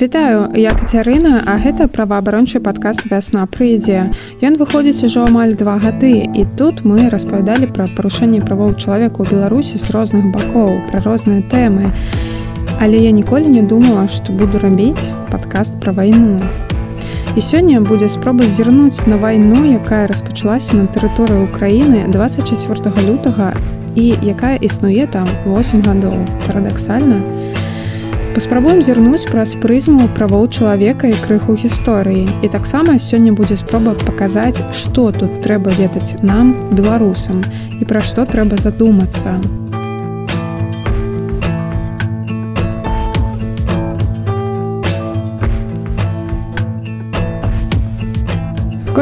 Вітаю, я Кацярына, а гэта праваабарончы падкаст вясна прыйдзе. Ён выходзіць ужо амаль два гады і тут мы распавядалі пра парушэнне правоў чалавека ў Беларусі з розных бакоў, пра розныя тэмы. Але я ніколі не думала, што буду рабіць падкаст пра вайну. І сёння будзе спроба зірнуць на вайну, якая распачалася на тэрыторыі ўкраіны 24 лютага і якая існуе там 8 гадоў. Парадаксальна, паспрабуем зірнуць праз прызму правоў чалавека і крыху гісторыі і таксама сёння будзе спроба паказаць што тут трэба ведаць нам беларусам і пра што трэба задумацца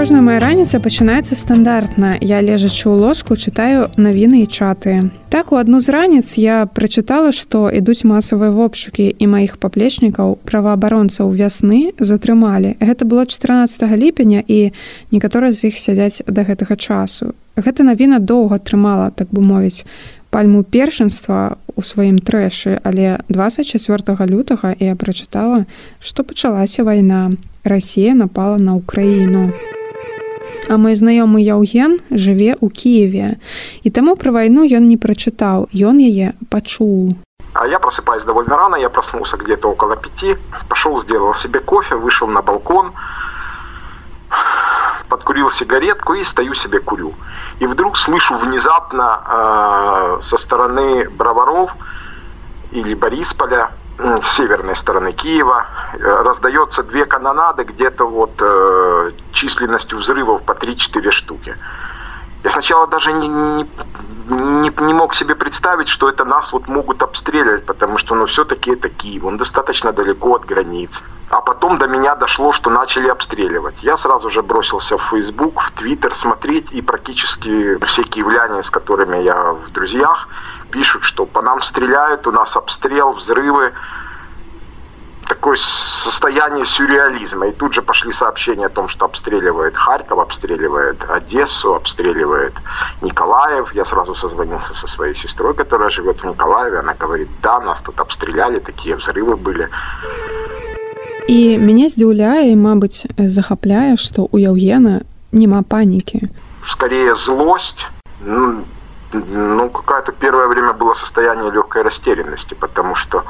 Кожная моя раніца пачынаецца стандартна. Я лежачы ў ложку чытаю навіны і чаты. Так у адну з раніц я прачытала, што ідуць масавыя вопшукі і маіх паплечнікаў праваабаронцаў вясны затрымалі. Гэта было 14 ліпеня і некаторыя з іх сядзяць да гэтага часу. Гэта навіна доўга трымала, так бы мовіць, пальму першынства у сваім трэшы, але 24 лютага я прачытала, што пачалася вайна. Расія напала на ўкраіну. А мой знаёмы Яўген жыве ў Киеве. І таму пра вайну ён не прачытаў, ён яе пачуў. А я просыпаюсь довольно рано, я проснулся где-то около пяти, пошел, сделал себе кофе, вышел на балкон, подкурил сигаретку и стою себе курю. И вдруг слышу внезапно э, со стороны Броваров или Борисполя с северной стороны Киева э, раздается две канонады где-то вот э, численностью взрывов по 3-4 штуки. Я сначала даже не, не, не, не мог себе представить, что это нас вот могут обстреливать, потому что ну все-таки это Киев, он достаточно далеко от границ. А потом до меня дошло, что начали обстреливать. Я сразу же бросился в Facebook, в Twitter смотреть, и практически все киевляне, с которыми я в друзьях, пишут, что по нам стреляют, у нас обстрел, взрывы. Такое состояние сюрреализма. И тут же пошли сообщения о том, что обстреливает Харьков, обстреливает Одессу, обстреливает Николаев. Я сразу созвонился со своей сестрой, которая живет в Николаеве. Она говорит, да, нас тут обстреляли, такие взрывы были. І мяне здзіўляе і мабыць захапляе што ў яўгена няма панікі скорее злость ну, какое-то первое время было состояние легкой растерянности, потому что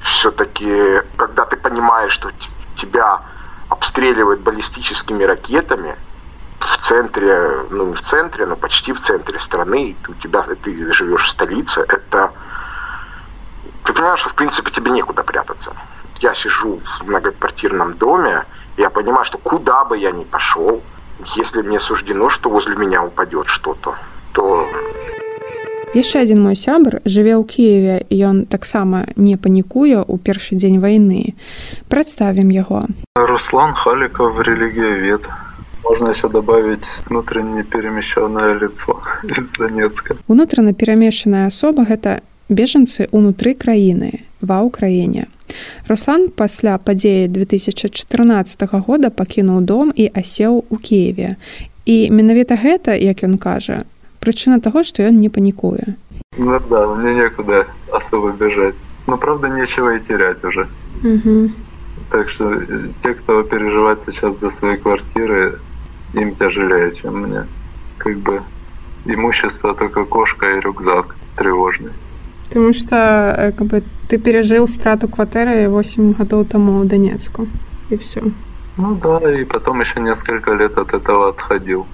все-таки, когда ты понимаешь, что тебя обстреливают баллистическими ракетами в центре, ну не в центре, но почти в центре страны, и у тебя ты живешь в столице, это ты понимаешь, что в принципе тебе некуда прятаться. Я сижу в многоквартирном доме, я понимаю, что куда бы я ни пошел, если мне суждено, что возле меня упадет что-то, то яшчэ адзін мой сябр жыве ў кіеве ён таксама не панікуе ў першы дзень вайны. Прадставім яго. Руслан халіков релігіявед можно еще добавить внутренне перемещенное лицо из донецка. Унутрана перамешчаная асоба гэта бежанцы унутры краіны ва ўкраіне Руслан пасля падзеі 2014 года пакінуў дом і асеў у Киеве. І менавіта гэта, як ён кажа, причина того, что он не паникуя. Ну да, мне некуда особо бежать. Но правда нечего и терять уже. Угу. Так что э, те, кто переживает сейчас за свои квартиры, им тяжелее, чем мне. Как бы имущество только кошка и рюкзак тревожный. Потому что э, как бы, ты пережил страту квартиры 8 годов тому в Донецку. И все. Ну да, и потом еще несколько лет от этого отходил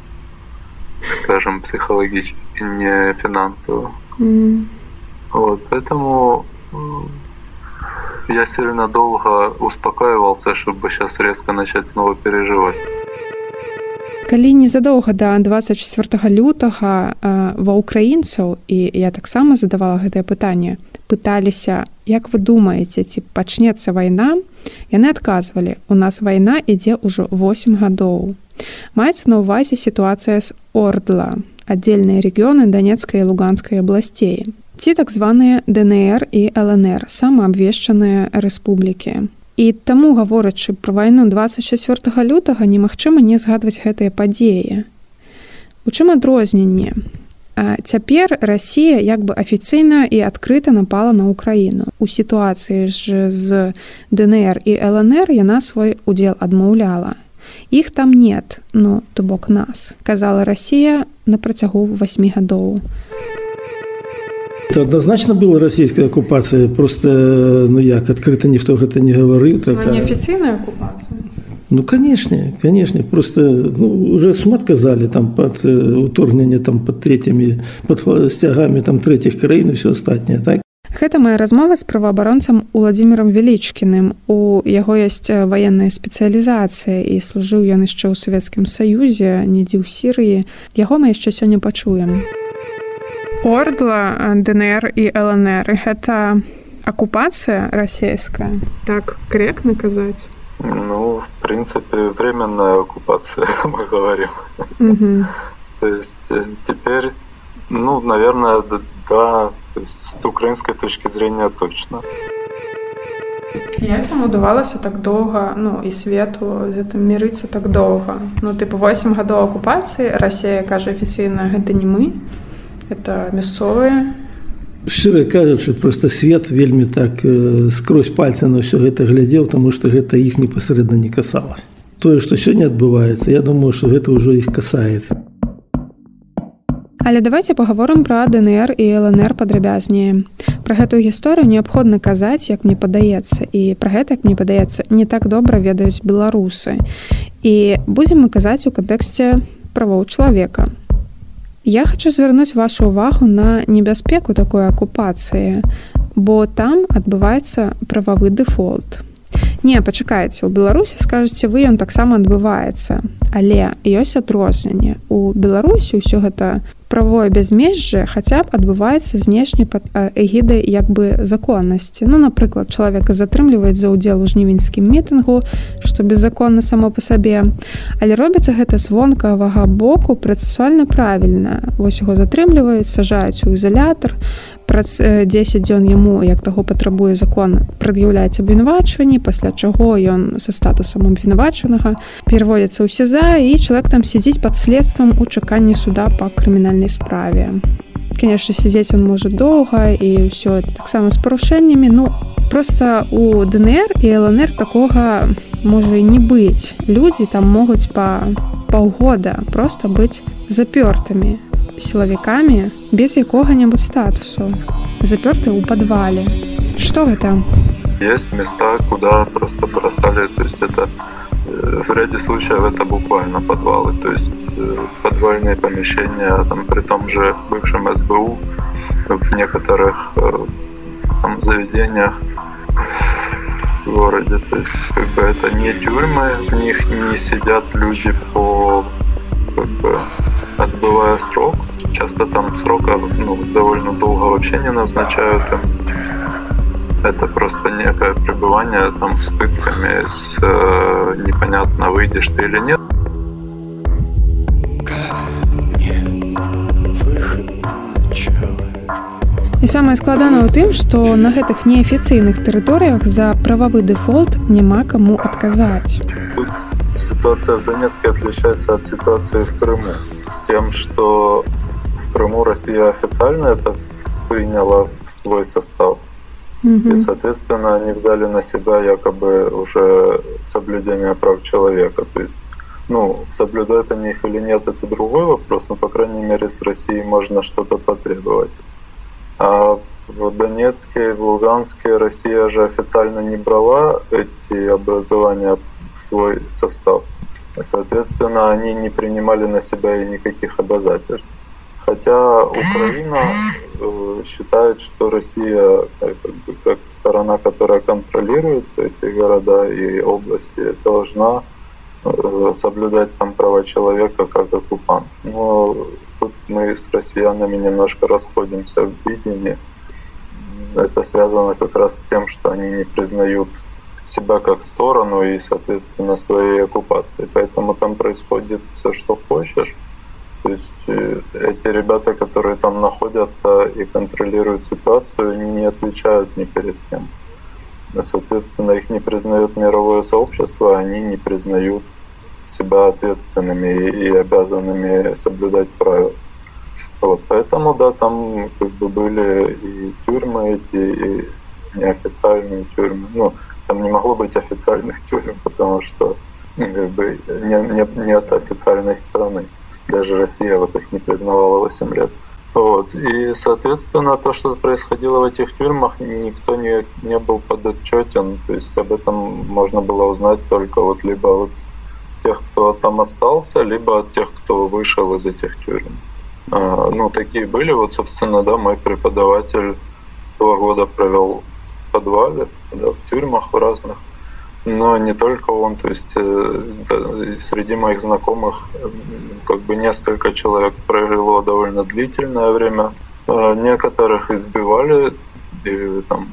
скажем, психологически, не финансово. Mm. Вот, поэтому я сильно долго успокаивался, чтобы сейчас резко начать снова переживать. Калі незадоўга да 24 лютага ва ўкраінцаў і я таксама задавала гэтае пытанне пыталіся як вы думаеце ці пачнецца вайна яны адказвалі у нас вайна ідзе ўжо 8 гадоў Маецца на ўвазе сітуацыя з Ордла, аддзельныя рэгіёны данецкай і луганскай абласцей. Ці так званыя ДНР і ЛНР, самаабвешчаныя рэспублікі. І таму гаворачы пра вайну 24 лютага немагчыма не згадваць гэтыя падзеі. У чым адрозненне? Цяпер Расія як бы афіцыйна і адкрыта напала на ўкраіну у сітуацыі ж з ДНР і ЛНР яна свой удзел адмаўляла. Іх там нет ну то бок нас казала Расія на працягу восьмі гадоў. Это адназначна была расійская акупацыя просто ну як адкрыта ніхто гэта не гаварыў так неафіцыйная акупацыя Ну канешне канешне просто ну, уже шмат казалі там под уторгненне там под третьими под сцягамі там третьих краін і все астатняе так? Гэта моя размова з праваабаронцам уладзімірам велічкіным. У яго ёсць ваенная спецыялізацыя і служыў ён яшчэ ў савецкім саюзе недзе ў сірыі. Яго мы яшчэ сёння пачуем. Ордла днр і лнр гэта акупацыя расійская? Так корректно казаць Ну, принципе, временная оккупация, мы говорим. Угу. То есть э, теперь, ну, наверное, да, то есть с украинской точки зрения точно. Як вам удавалася так доўга ну і свету з гэтым мірыцца так доўга ну тыпу 8 гадоў акупацыі Расія кажа афіцыйна гэта не мы это мясцовыя шчыра кажучы просто свет вельмі так э, скрозь пальцы на ўсё гэта глядзеў тому что гэта іх непасрэдна не касалось тое что сёння адбываецца я думаю что гэта ўжо іх касаецца. Але давайте паговорым пра днр і лнр падрабязнее про гэтую гісторыю неабходна казаць як мне падаецца і пра гэта мне падаецца не так добра ведаюць беларусы. І будзем мы казаць у кантэксце правоў чалавека Я хочу звярнуць вашу ўвагу на небяспеку такой акупацыі, бо там адбываецца прававы дэфолт. Не пачакайце, у Беларусі скажаце вы ён таксама адбываецца, але ёсць адрозненне. У Беларусі ўсё гэта правое бязмежжа хаця б адбываецца знешне пад эгідай як бы законнасці. Ну напрыклад чалавека затрымліваюць за ўдзел у жнівеньскім мітынгу што беззаконна само па сабе. Але робіцца гэта з вонкавага боку працэсуальна правільна. Вось яго затрымліваюць сажаюць у ізалятар праз 10 дзён яму як таго патрабуе закон прад'яўляецца абвінавачванні пасля чаго ён са статусам абвінавачанага пераводзіцца ў сеза і чалавек там сядзіць пад следствам у чаканні суда па крымінальнай справе. Конечно сядзець он можа доўга і ўсё это таксама з парушэннямі. Ну просто у днр і лнр такога можа і не быць. Людзі там могуць па паўгода просто быць запёртымі сілавікамі без якога-небудзь статусу запёрты ў падвале что гэта есть места куда просто бросали то есть это в ряде случаев это буквально подвалы, то есть э, подвальные помещения, там, при том же бывшем СБУ, в некоторых э, там, заведениях в городе. То есть как бы это не тюрьмы, в них не сидят люди по как бы, отбывая срок. Часто там срока ну, довольно долго вообще не назначают им это просто некое пребывание там с пытками, с э, непонятно выйдешь ты или нет. І самае складана ў тым, што на гэтых неафіцыйных тэрыторыях за прававы дэфолт няма каму адказаць. Тут ситуация в Донецке отличается от ситуации в Крыму тем, что в Крыму Россия официально это приняла в свой состав. И, соответственно, они взяли на себя якобы уже соблюдение прав человека. То есть, ну, соблюдают они их или нет, это другой вопрос, но, по крайней мере, с Россией можно что-то потребовать. А в Донецке и в Луганске Россия же официально не брала эти образования в свой состав. Соответственно, они не принимали на себя и никаких обязательств. Хотя Украина э, считает, что Россия как, бы, как сторона, которая контролирует эти города и области, должна э, соблюдать там права человека как оккупант. Но тут мы с россиянами немножко расходимся в видении. Это связано как раз с тем, что они не признают себя как сторону и, соответственно, своей оккупации. Поэтому там происходит все, что хочешь. То есть э, эти ребята, которые там находятся и контролируют ситуацию, не отвечают ни перед кем. Соответственно, их не признает мировое сообщество, они не признают себя ответственными и обязанными соблюдать правила. Вот, поэтому, да, там как бы были и тюрьмы эти, и неофициальные тюрьмы. Ну, там не могло быть официальных тюрем, потому что ну, как бы не, не, нет официальной страны. Даже Россия вот их не признавала 8 лет. Вот. И, соответственно, то, что происходило в этих тюрьмах, никто не, не был подотчетен. То есть об этом можно было узнать только вот либо вот тех, кто там остался, либо от тех, кто вышел из этих тюрем. А, ну, такие были. Вот, собственно, да, мой преподаватель два года провел подвале, да, в тюрьмах в разных. Но не только он, то есть э, да, среди моих знакомых как бы несколько человек провело довольно длительное время. А, некоторых избивали и там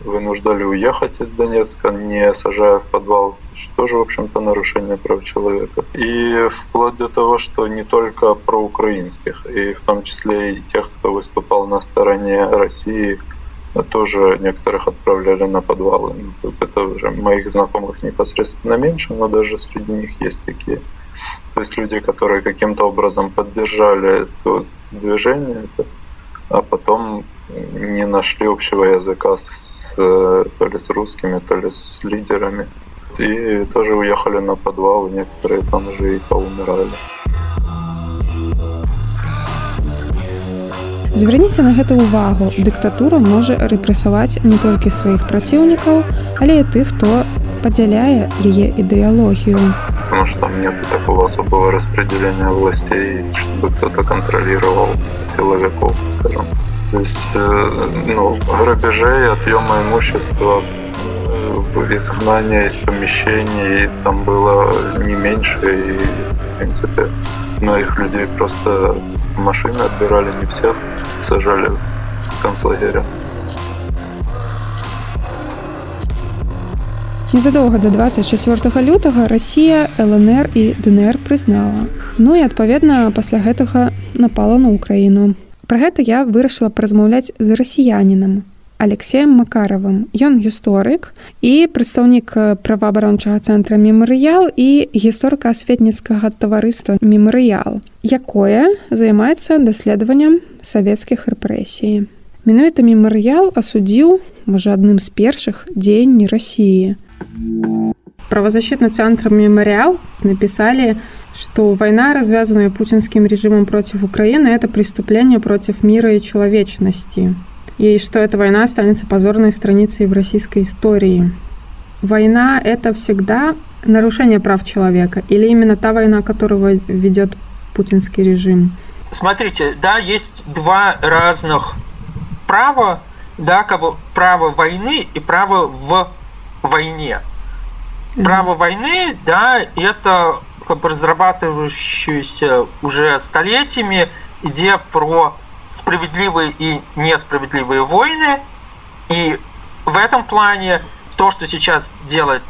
вынуждали уехать из Донецка, не сажая в подвал, что тоже, в общем-то, нарушение прав человека. И вплоть до того, что не только про украинских, и в том числе и тех, кто выступал на стороне России, тоже некоторых отправляли на подвалы. Ну, это уже моих знакомых непосредственно меньше, но даже среди них есть такие. То есть люди, которые каким-то образом поддержали это движение, а потом не нашли общего языка с, то ли с русскими, то ли с лидерами. И тоже уехали на подвал, некоторые там уже и поумирали. Звярніце на гэта ўвагу. Дыктатура можа рэпрэсаваць не толькі сваіх праціўнікаў, але і тых, хто падзяляе яе ідэалогію. Потому что там нет такого особого распределения властей, чтобы кто-то контролировал силовиков, скажем. То есть э, ну, грабежей, отъема имущества, э, изгнания из помещений там было не меньше, и, в принципе, многих людей просто машины отбирали, не всех сажали в концлагеря. Незадоўга да 24 лютага Расія, ЛНР і ДНР прызнала. Ну і адпаведна пасля гэтага напала на ўкраіну. Пра гэта я вырашыла паразмаўляць з расіянінам алексеем макаравым ён гісторык і прадстаўнік праваабарончага цэнтра мемарыял і гісторыка-асветніцкага таварыства мемарыял якое займаецца даследаваннем савецкіх рэпрэсій. Менавіта мемарыял асудзіў можа адным з першых дзеянні рассіі правозащитный центр мемориал написали что война, развязанная путинским режимом против Украины, это преступление против мира и человечности. И что эта война останется позорной страницей в российской истории. Война — это всегда нарушение прав человека или именно та война, которую ведет путинский режим? Смотрите, да, есть два разных права, да, как бы право войны и право в войне. Право войны, да, это как бы разрабатывающуюся уже столетиями идея про справедливые и несправедливые войны. И в этом плане то, что сейчас делает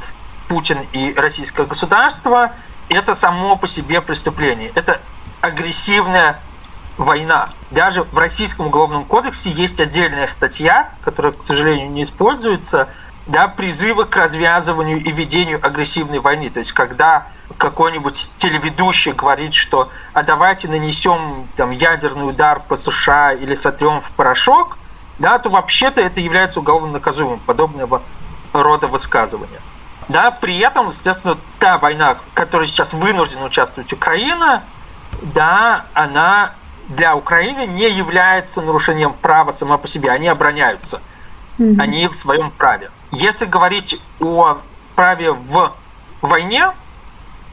Путин и российское государство, это само по себе преступление. Это агрессивная война. Даже в Российском уголовном кодексе есть отдельная статья, которая, к сожалению, не используется, да, призывы к развязыванию и ведению агрессивной войны. То есть, когда какой-нибудь телеведущий говорит, что а давайте нанесем там, ядерный удар по США или сотрем в порошок, да, то вообще-то это является уголовно наказуемым, подобного рода высказывания. Да, при этом, естественно, та война, в которой сейчас вынуждена участвовать Украина, да, она для Украины не является нарушением права сама по себе. Они обороняются. Mm-hmm. Они в своем праве. Если говорить о праве в войне,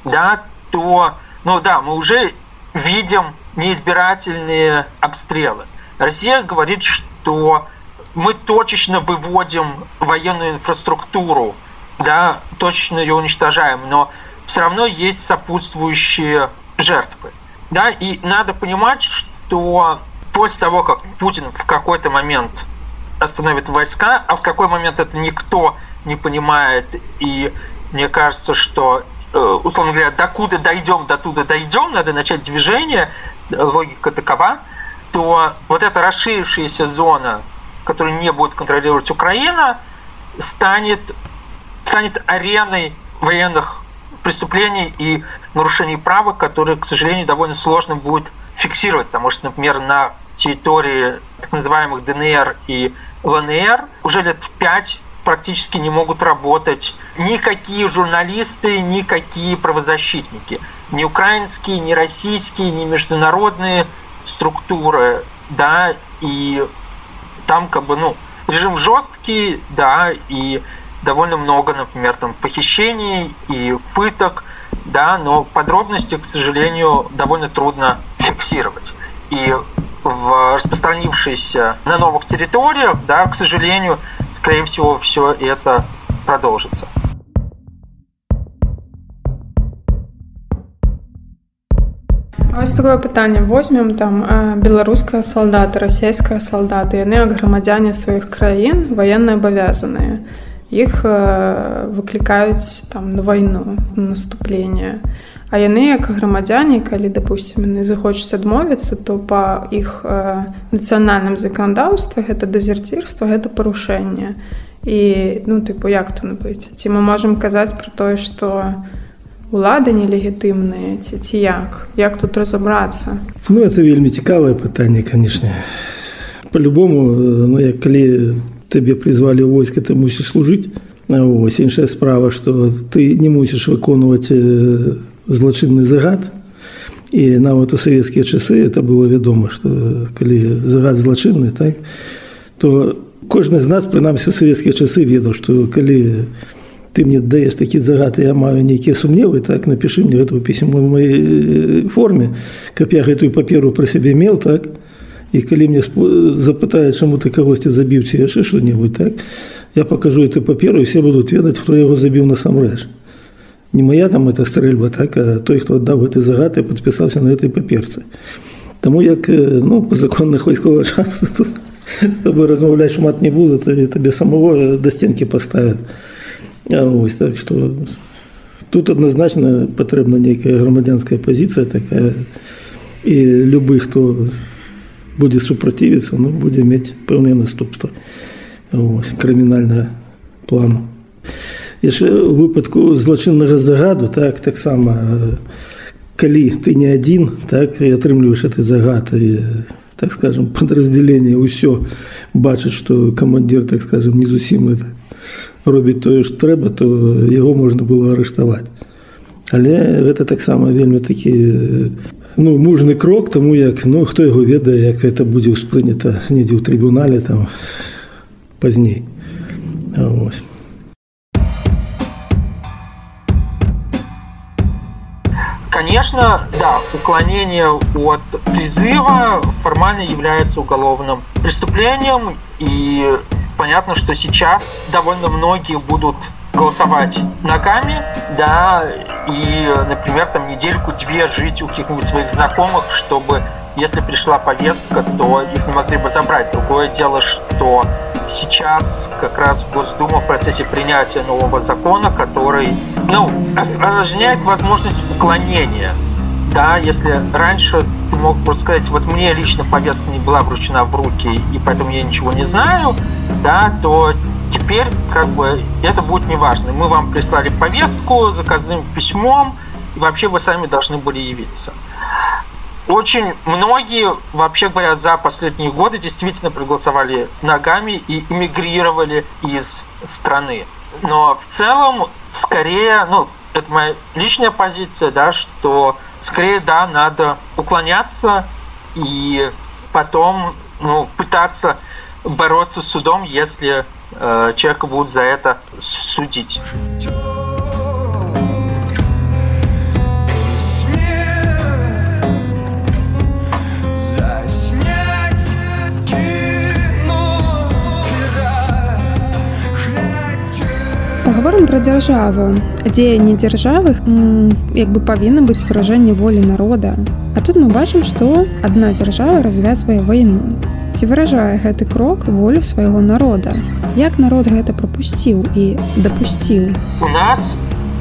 да, то, ну да, мы уже видим неизбирательные обстрелы. Россия говорит, что мы точечно выводим военную инфраструктуру, да, точечно ее уничтожаем, но все равно есть сопутствующие жертвы. Да, и надо понимать, что после того, как Путин в какой-то момент остановит войска, а в какой момент это никто не понимает. И мне кажется, что, э, условно говоря, докуда дойдем, до туда дойдем, надо начать движение, логика такова, то вот эта расширившаяся зона, которую не будет контролировать Украина, станет, станет ареной военных преступлений и нарушений права, которые, к сожалению, довольно сложно будет фиксировать, потому что, например, на территории так называемых ДНР и ЛНР уже лет пять практически не могут работать никакие журналисты, никакие правозащитники. Ни украинские, ни российские, ни международные структуры, да, и там как бы, ну, режим жесткий, да, и довольно много, например, там похищений и пыток, да, но подробности, к сожалению, довольно трудно фиксировать. И в распространившейся на новых территориях, да, к сожалению, скорее всего, все это продолжится. Ось такое пытанне возьмем там беларуская салдаты расійская салдаты яны як грамадзяне сваіх краін военные абавязаныя іх выклікаюць там на вайну наступление а яны як грамадзяне калі допустим яны захочуць адмовіцца то па іх нацыянальным заканадаўстве гэта дезерцірства гэта парушэнне. І ну тыпу як то набыць ці мы можемм казаць про тое что у улады нелегітымныя ці ці як? Як тут разобрацца ну это вельмі цікавае пытанне канешне. По-любому ну як калі табе призвалі войска ты мусіш служыць. Ось іншая справа что ты не мусіш выконваць злачынны загад. І нават у савецкія часы это было вядома что калі загад злачынны так то кожны з нас прынамсі савецкія часы ведаў что калі ты мне даешь такі загад я маю нейкія сумневы так напиши мне гэтую пісьму моей э, форме каб я гэтую паперу про сябе меў так. І калі мне запытаюць чаму ты кагосьці забіў ці яшчэ что-небудзь так я покажу эту паперу і все будуць ведаць хто яго забіў насамрэч не моя там эта стрэльба так а той хто аддаў гэты загад і подпісаўся на этой паперцы Таму як э, ну по законных вайсковых часу с тобой размаўляць шмат не буду табе самого да стенкі поставят Ось, так што тут адназначна патрэбна нейкая грамадзянская пазіцыя такая і любы хто будзе супрацівіцца ну будзе мець пэўныя наступства крымінальнага плану яшчэ выпадку злачыннага загаду так таксама калі ты не адзін так і атрымліваеш этой загады так скажем подраздзяленне ўсё бачыць што камандзір так скажем не зусім это робіць тое ж трэба то яго можна было арыштаваць але гэта таксама вельмі такі ну мужны крок таму як ну хто яго ведае як это будзе ўспрынята недзе ў трыбунале там пазней ось Конечно, да, уклонение от призыва формально является уголовным преступлением, и понятно, что сейчас довольно многие будут голосовать ногами, да, и, например, там недельку-две жить у каких-нибудь своих знакомых, чтобы, если пришла повестка, то их не могли бы забрать. Другое дело, что сейчас как раз Госдума в процессе принятия нового закона, который, ну, осложняет возможность уклонения да, если раньше ты мог просто сказать, вот мне лично повестка не была вручена в руки, и поэтому я ничего не знаю, да, то теперь как бы это будет неважно. Мы вам прислали повестку заказным письмом, и вообще вы сами должны были явиться. Очень многие, вообще говоря, за последние годы действительно проголосовали ногами и эмигрировали из страны. Но в целом, скорее, ну, это моя личная позиция, да, что скорее, да, надо уклоняться и потом ну, пытаться бороться с судом, если э, человека будут за это судить. Паговорым пра дзяржаву. Дзеянні дзяржавы як бы павінна быць выражэнне волі народа. А тут мы бачым, што адна дзяржава развязвае вайну. Ці выражае гэты крок волю свайго народа. Як народ гэта прапусціў і дапусціў. У нас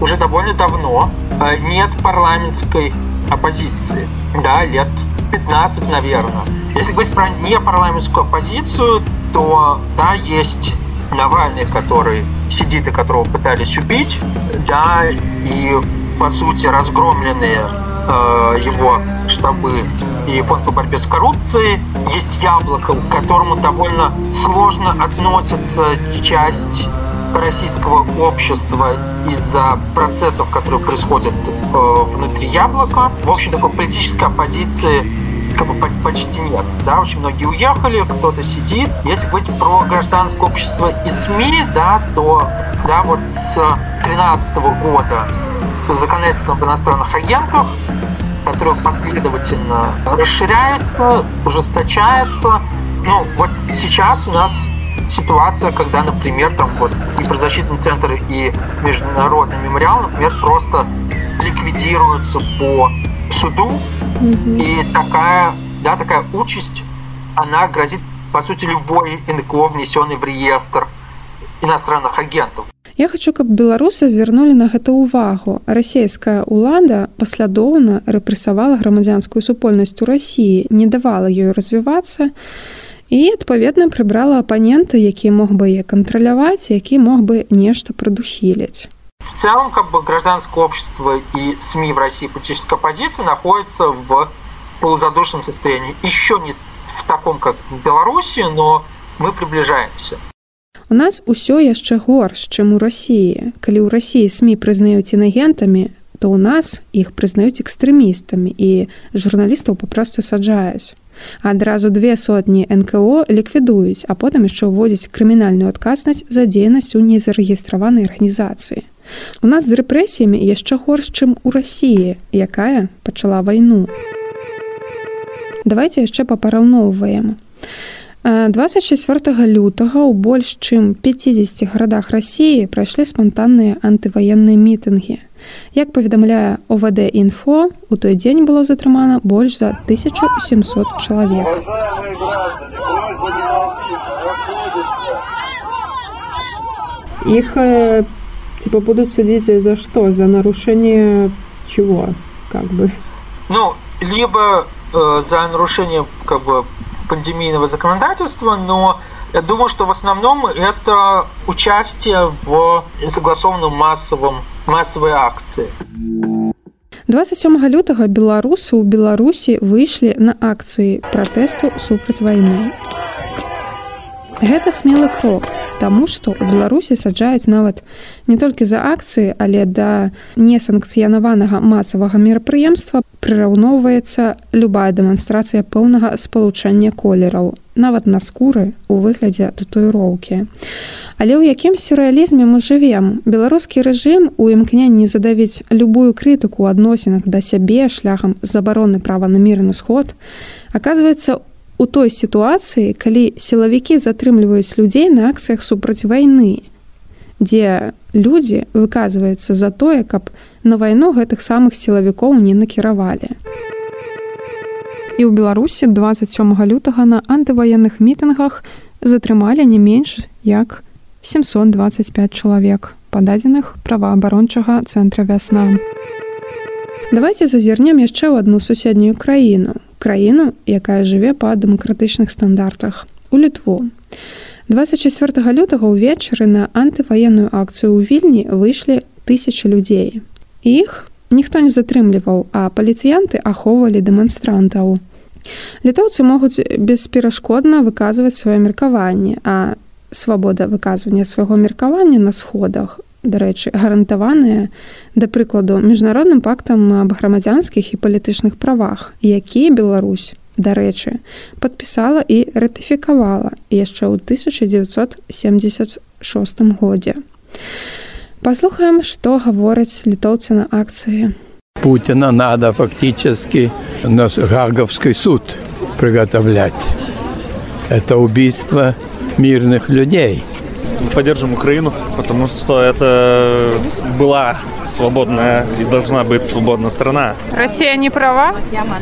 уже довольно давно э, нет парламентской оппозиции. Да, лет 15, наверное. Если говорить про непарламентскую оппозицию, то да, есть Навальный, который сидит и которого пытались убить, да, и по сути разгромленные э, его штабы и фонд по борьбе с коррупцией. Есть яблоко, к которому довольно сложно относится часть российского общества из-за процессов, которые происходят э, внутри яблока. В общем, такой политической оппозиции как бы почти нет. Да, очень многие уехали, кто-то сидит. Если говорить про гражданское общество и СМИ, да, то да, вот с 2013 года законодательство об иностранных агентах, которое последовательно расширяется, ужесточается. Ну, вот сейчас у нас ситуация, когда, например, там вот и правозащитный центр, и международный мемориал, например, просто ликвидируются по суду, mm-hmm. и такая, да, такая участь, она грозит, по сути, любой НКО, внесенный в реестр иностранных агентов. Я хочу, каб беларусы звярнулі на гэта ўвагу. Расійская ўлада паслядоўна рэпрэсавала грамадзянскую супольнасць у рассіі, не давала ёй развівацца і адпаведна прыбрала апанента, які мог бы яе кантраляваць, які мог бы нешта прадухіліць. В целом, как бы гражданское общество и СМИ в России политическая оппозиция находятся в полузадушенном состоянии. Еще не в таком, как в Беларуси, но мы приближаемся. У нас усё яшчэ горш, чым у рассіі. Калі ў рассіі СМі прызнаюць інагентамі, то ў нас іх прызнаюць экстрэмістамі і журналістаў папросту саджаюць. Адразу две сотні НКО ліквідуюць, а потым яшчэ ўводзіць крымінальную адказнасць за дзейнасць у незарэгістраванай арганізацыі. У нас з рэпрэсіямі яшчэ горш, чым у рассіі, якая пачала вайну. Давайте яшчэ папараўноўваем. 24 лютага ў больш чым 50 гарадах рассіі прайшлі спантанныя антываенныя мітынгі. Як паведамляе ОВД інфо, у той дзень было затрымана больш за 1700 чалавек. Іх типа будут судить за что? За нарушение чего? Как бы? Ну, либо э, за нарушение как бы пандемийного законодательства, но я думаю, что в основном это участие в согласованном массовом массовой акции. 27 лютага беларусы ў беларусі выйшлі на акцыі пратэсту супраць вайны Гэта смелы крок Таму што ў Беларусі саджаюць нават не толькі за акцыі, але да несанкцыянаванага масавага мерапрыемства прыраўноўваецца любая дэманстрацыя пэўнага спалучэння колераў, нават на скуры у выглядзе татуіроўкі. Але ў якім сюррэалізме мы жывем, беларускі рэжым у імкненні задавіць любую крытыку ў адносінах да сябе шляхам забароны права на мірны сход, аказваецца у той сітуацыі, калі сілавікі затрымліваюць людзей на акцыях супраць вайны, дзе людзі выказваюцца за тое, каб на вайну гэтых самых сілавікоў не накіравалі. І ў Беларусі 27 лютага на антываенных мітынгах затрымалі не менш як 725 чалавек, пададзеных праваабарончага цэнтра вясна. Давайте зазірнем яшчэ ў адну суседнюю краіну, краіну, якая жыве па дэмакратычных стандартах у літву. 24 лютага ўвечары на антываенную акцыю ў вільні выйшлі тысячи людзей. Іх ніхто не затрымліваў, а паліцыянты ахоўвалі дэманстрантаў. Літоўцы могуць бесперашкодна выказваць сваё меркаванне, а свабода выказвання свайго меркавання на сходах дарэчы гарантаваныя да прыкладу міжнародным пактам аб грамадзянскіх і палітычных правах які Беларусь дарэчы падпісала і ратыфікавала яшчэ ў 1976 годзе паслухаем што гавораць літоўцы на акцыі Путина надо фактически на Гаговский суд приготовлять. Это убийство мирных людей – поддержим Украину, потому что это была свободная и должна быть свободная страна. Россия не права?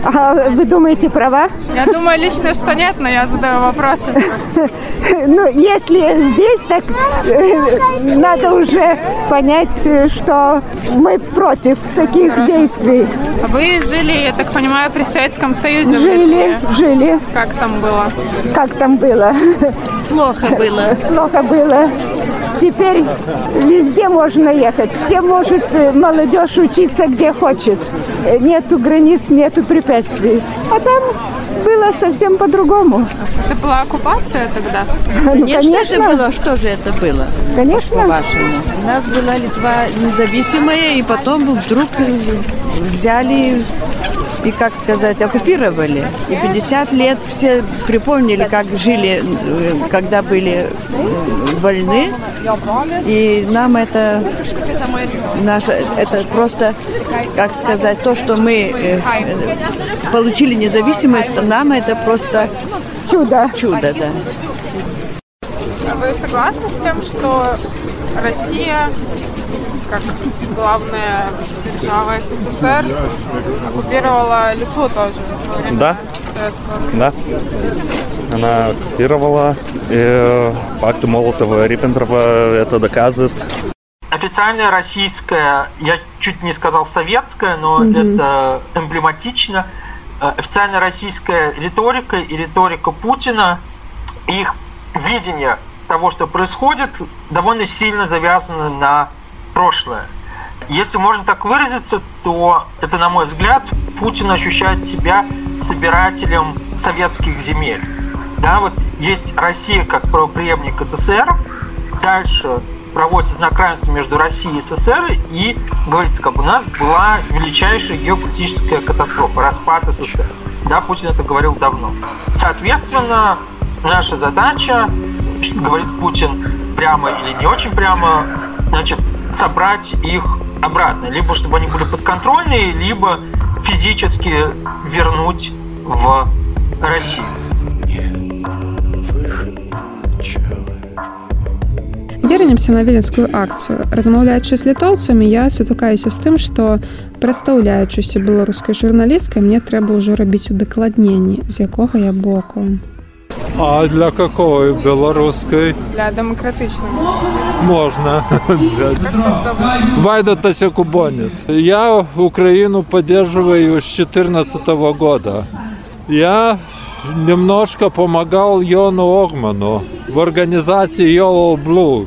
А вы думаете, права? Я думаю лично, что нет, но я задаю вопросы. Ну, если здесь, так э, надо уже понять, что мы против таких действий. А вы жили, я так понимаю, при Советском Союзе? Жили, жили. Как там было? Как там было? Плохо было. Плохо было. Теперь везде можно ехать. Все может э, молодежь учиться где хочет. Э, нету границ, нету препятствий. А там было совсем по-другому. Это была оккупация тогда? Ну, Конечно, это было. Что же это было? Конечно. По-вашему. У нас была Литва независимая, и потом вдруг взяли и, как сказать, оккупировали. И 50 лет все припомнили, как жили, когда были войны. И нам это, наше, это просто, как сказать, то, что мы э, получили независимость, нам это просто чудо. Чудо, да. А вы согласны с тем, что Россия как главная держава СССР оккупировала Литву тоже во время Да. Советского Да. Она оккупировала. И пакты Молотова-Риббентропа это доказывает. Официальная российская, я чуть не сказал советская, но Мгм. это эмблематично. Э, Официальная российская риторика и риторика Путина, их видение того, что происходит, довольно сильно завязано на прошлое. Если можно так выразиться, то это, на мой взгляд, Путин ощущает себя собирателем советских земель. Да, вот есть Россия как правопреемник СССР, дальше проводится знак равенства между Россией и СССР, и говорится, как у нас была величайшая геополитическая катастрофа, распад СССР. Да, Путин это говорил давно. Соответственно, наша задача, говорит Путин прямо или не очень прямо, значит, собрать их обратно. Либо чтобы они были подконтрольные, либо физически вернуть в Россию Вернемся на віленскую акцыю. Размаўляючы з літоўцамі, я сутыкаюся з тым, што прадстаўляючыся беларускай журналісткай, мне трэба ўжо рабіць удакладненні, з якога я боку. А для какой белорусской Для демократичного. можно? Как вас зовут? Вайда Тасякубонис. Я Украину поддерживаю с 2014 года. Я немножко помогал Йону Огману в организации Yellow Blue.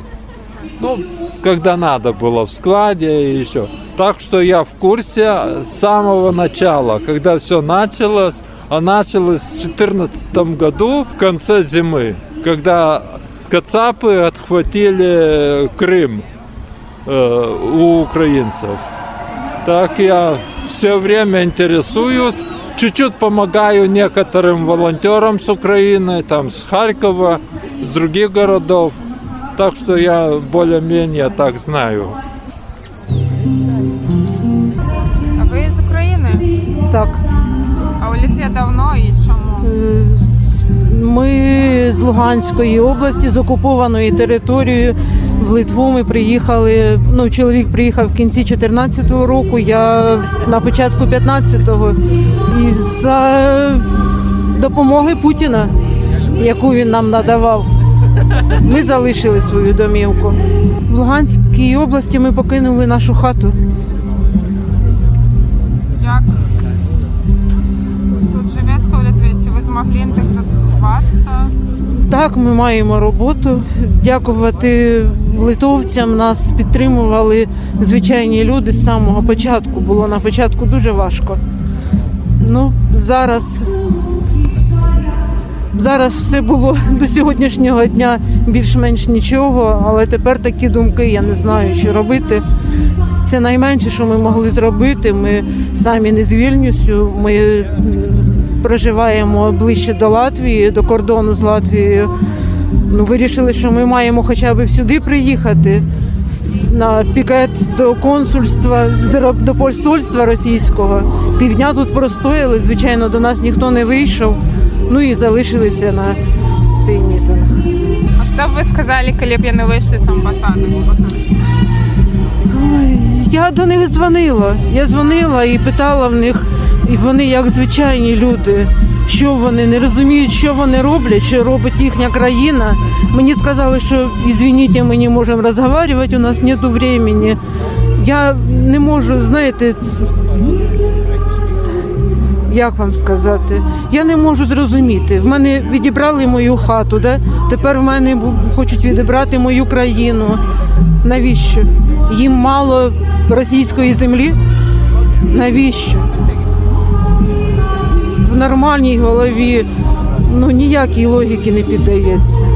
Ну, когда надо было, в складе и еще. Так что я в курсе с самого начала, когда все началось. А началось в 2014 году, в конце зимы, когда кацапы отхватили Крым э, у украинцев. Так я все время интересуюсь, чуть-чуть помогаю некоторым волонтерам с Украины, там с Харькова, с других городов. Так что я более-менее так знаю. А ви з України? Так. А у Литві давно і чому? Ми з Луганської області, з окупованої території в Литву ми приїхали. Ну, чоловік приїхав в кінці 2014 року, я на початку 15-го. І за допомоги Путіна, яку він нам надавав, ми залишили свою домівку. В Луганській області ми покинули нашу хату. Як тут живеться у Литві? Ви змогли інтегруватися? Так, ми маємо роботу. Дякувати литовцям. Нас підтримували звичайні люди з самого початку. Було на початку дуже важко. Ну, зараз, зараз все було до сьогоднішнього дня більш-менш нічого, але тепер такі думки, я не знаю, що робити. Це найменше, що ми могли зробити. Ми самі не з Вільнюсю. Ми проживаємо ближче до Латвії, до кордону з Латвією. Ну, вирішили, що ми маємо хоча б сюди приїхати на пікет до консульства, до, посольства російського. Півдня тут простояли, звичайно, до нас ніхто не вийшов. Ну і залишилися на цей мітинг. А що б ви сказали, коли б я не вийшли з амбасади, з посольства? Ой, Я до них дзвонила. Я дзвонила і питала в них, і вони, як звичайні люди, що вони не розуміють, що вони роблять, що робить їхня країна. Мені сказали, що извините, ми не можемо розмовляти, у нас немає времени. Я не можу, знаєте, як вам сказати, я не можу зрозуміти. В мене відібрали мою хату, да? тепер в мене хочуть відібрати мою країну. Навіщо? Їм мало російської землі? Навіщо? В нормальній голові ну ніякій логіки не піддається.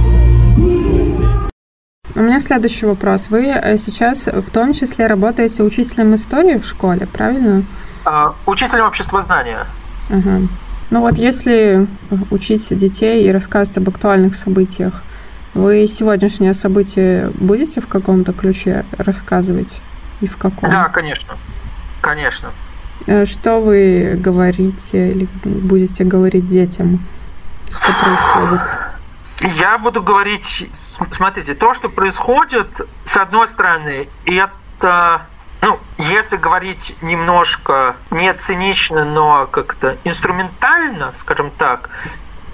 У меня следующий вопрос. Вы э, сейчас в том числе работаете учителем истории в школе, правильно? А, учителем обществознания. Ага. Ну вот если учить детей и рассказывать об актуальных событиях, вы сегодняшнее событие будете в каком-то ключе рассказывать? И в каком? Да, конечно. Конечно. Э, что вы говорите или будете говорить детям? Что происходит? Я буду говорить, смотрите, то, что происходит, с одной стороны, это ну, если говорить немножко не цинично, но как-то инструментально, скажем так,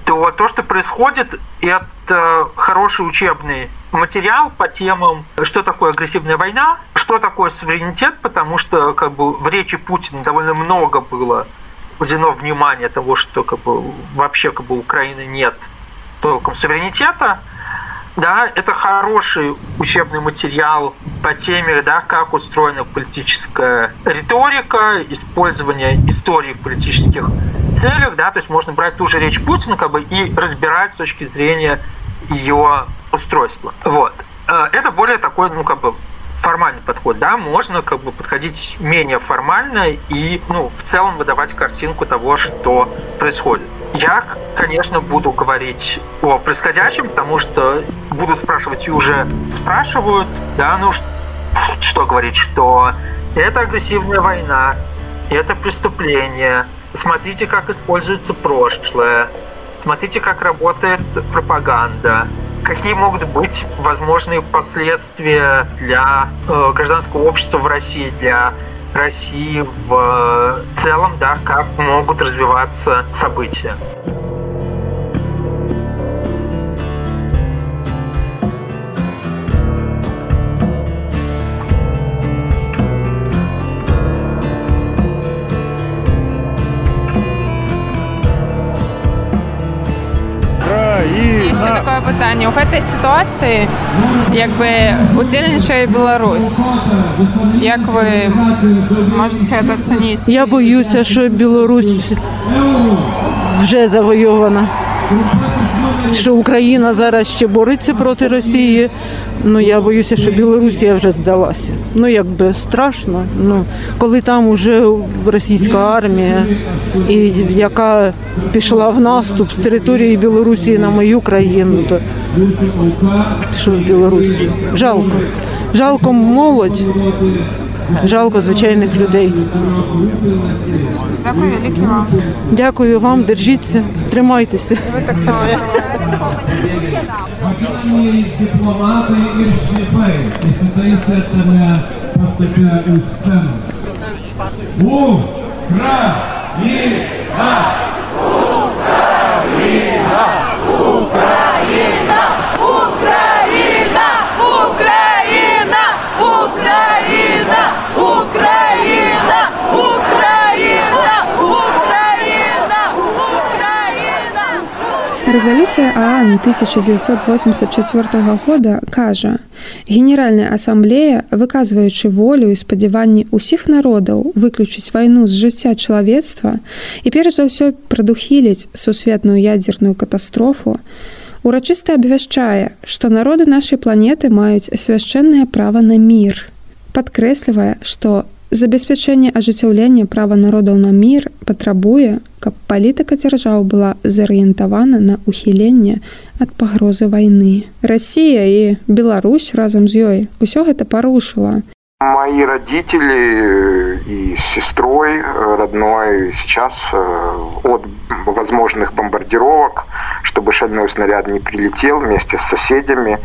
то то, что происходит, это хороший учебный материал по темам, что такое агрессивная война, что такое суверенитет, потому что как бы в речи Путина довольно много было уделено внимания того, что как бы вообще как бы Украины нет толком суверенитета, да, это хороший учебный материал по теме, да, как устроена политическая риторика, использование истории в политических целях, да, то есть можно брать ту же речь Путина, как бы, и разбирать с точки зрения ее устройства. Вот. Э, это более такой, ну, как бы, формальный подход, да, можно как бы подходить менее формально и, ну, в целом выдавать картинку того, что происходит. Я, конечно, буду говорить о происходящем, потому что буду спрашивать и уже спрашивают, да, ну что говорить, что это агрессивная война, это преступление, смотрите, как используется прошлое, смотрите, как работает пропаганда, какие могут быть возможные последствия для э, гражданского общества в России, для России в целом, да, как могут развиваться события. Еще такое питання. У гэтай сітуацыі як бы удзельнічае Беларусь. Як вы можете это оценить? Я боюся, що Білорусь вже завойована. Що Україна зараз ще бореться проти Росії. Ну я боюся, що Білорусія вже здалася. Ну якби страшно. Ну коли там вже російська армія, і яка пішла в наступ з території Білорусі на мою країну, то що з Білорусі? Жалко. Жалко молодь. Жалко звичайних людей. Дякую велике вам. Дякую вам, держіться, тримайтеся. Ви так само. дипломати і. І сюди тебе поступає у сцену. Україна! Резолюція ААН 1984 года кажа: Генеральная асамблея, выказваючы волю і спадзяванні ўсіх народаў выключыць вайну з жыцця чалавецтва і перш за ўсё прадухіліць сусветную ядзерную катастрофу, урачыста абвяшчае, што народы нашай планеты маюць свяшчэннае права на мір. Падкрэслівае, што забеспячэнне ажыццяўлення права народаў на мір патрабуе, каб палітыка дзяржаў была зарыентавана на ухіленне ад пагрозы вайны. Расія і Беларусь разам з ёй усё гэта парушыла. Мои родители и с сестрой родной сейчас от возможных бомбардировок, чтобы шальной снаряд не прилетел вместе с соседями,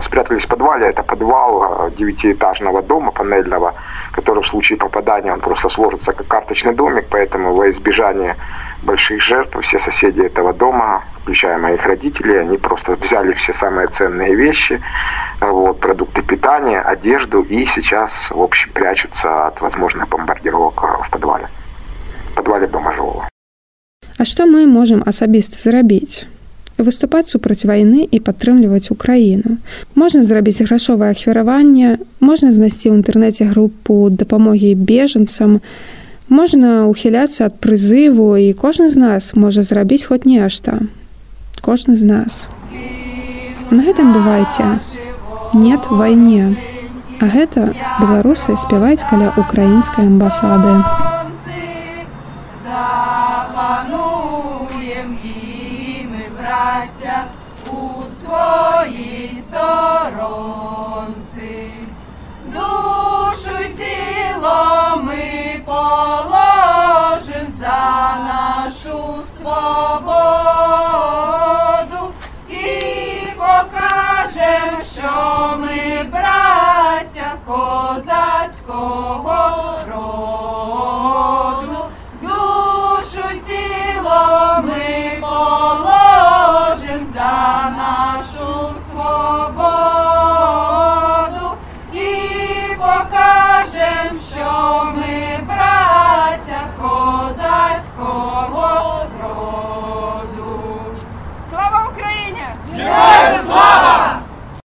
спрятались в подвале. Это подвал девятиэтажного дома панельного, который в случае попадания он просто сложится как карточный домик, поэтому во избежание больших жертв все соседи этого дома, включая моих родителей, они просто взяли все самые ценные вещи, вот, продукты питания, одежду и сейчас, в общем, прячутся от возможных бомбардировок в подвале, в подвале дома жилого. А што мы можам асабіста зрабіць? Выступаць супраць вайны і падтрымліваць украіну. Можна зрабіць грашовае ахвяраванне, можна знайсці ў інтэрнэце групу дапамогі бежанцам, можна ухіляцца ад прызыву і кожны з нас можа зрабіць хоць нешта. Кожны з нас. На гэтым бывайце нет вайне. А гэта беларусы спяваюць каля украінскай амбасады. нашу свободу і покажем, що ми браття козацького роду. Душу тіло ми положимо за нашу.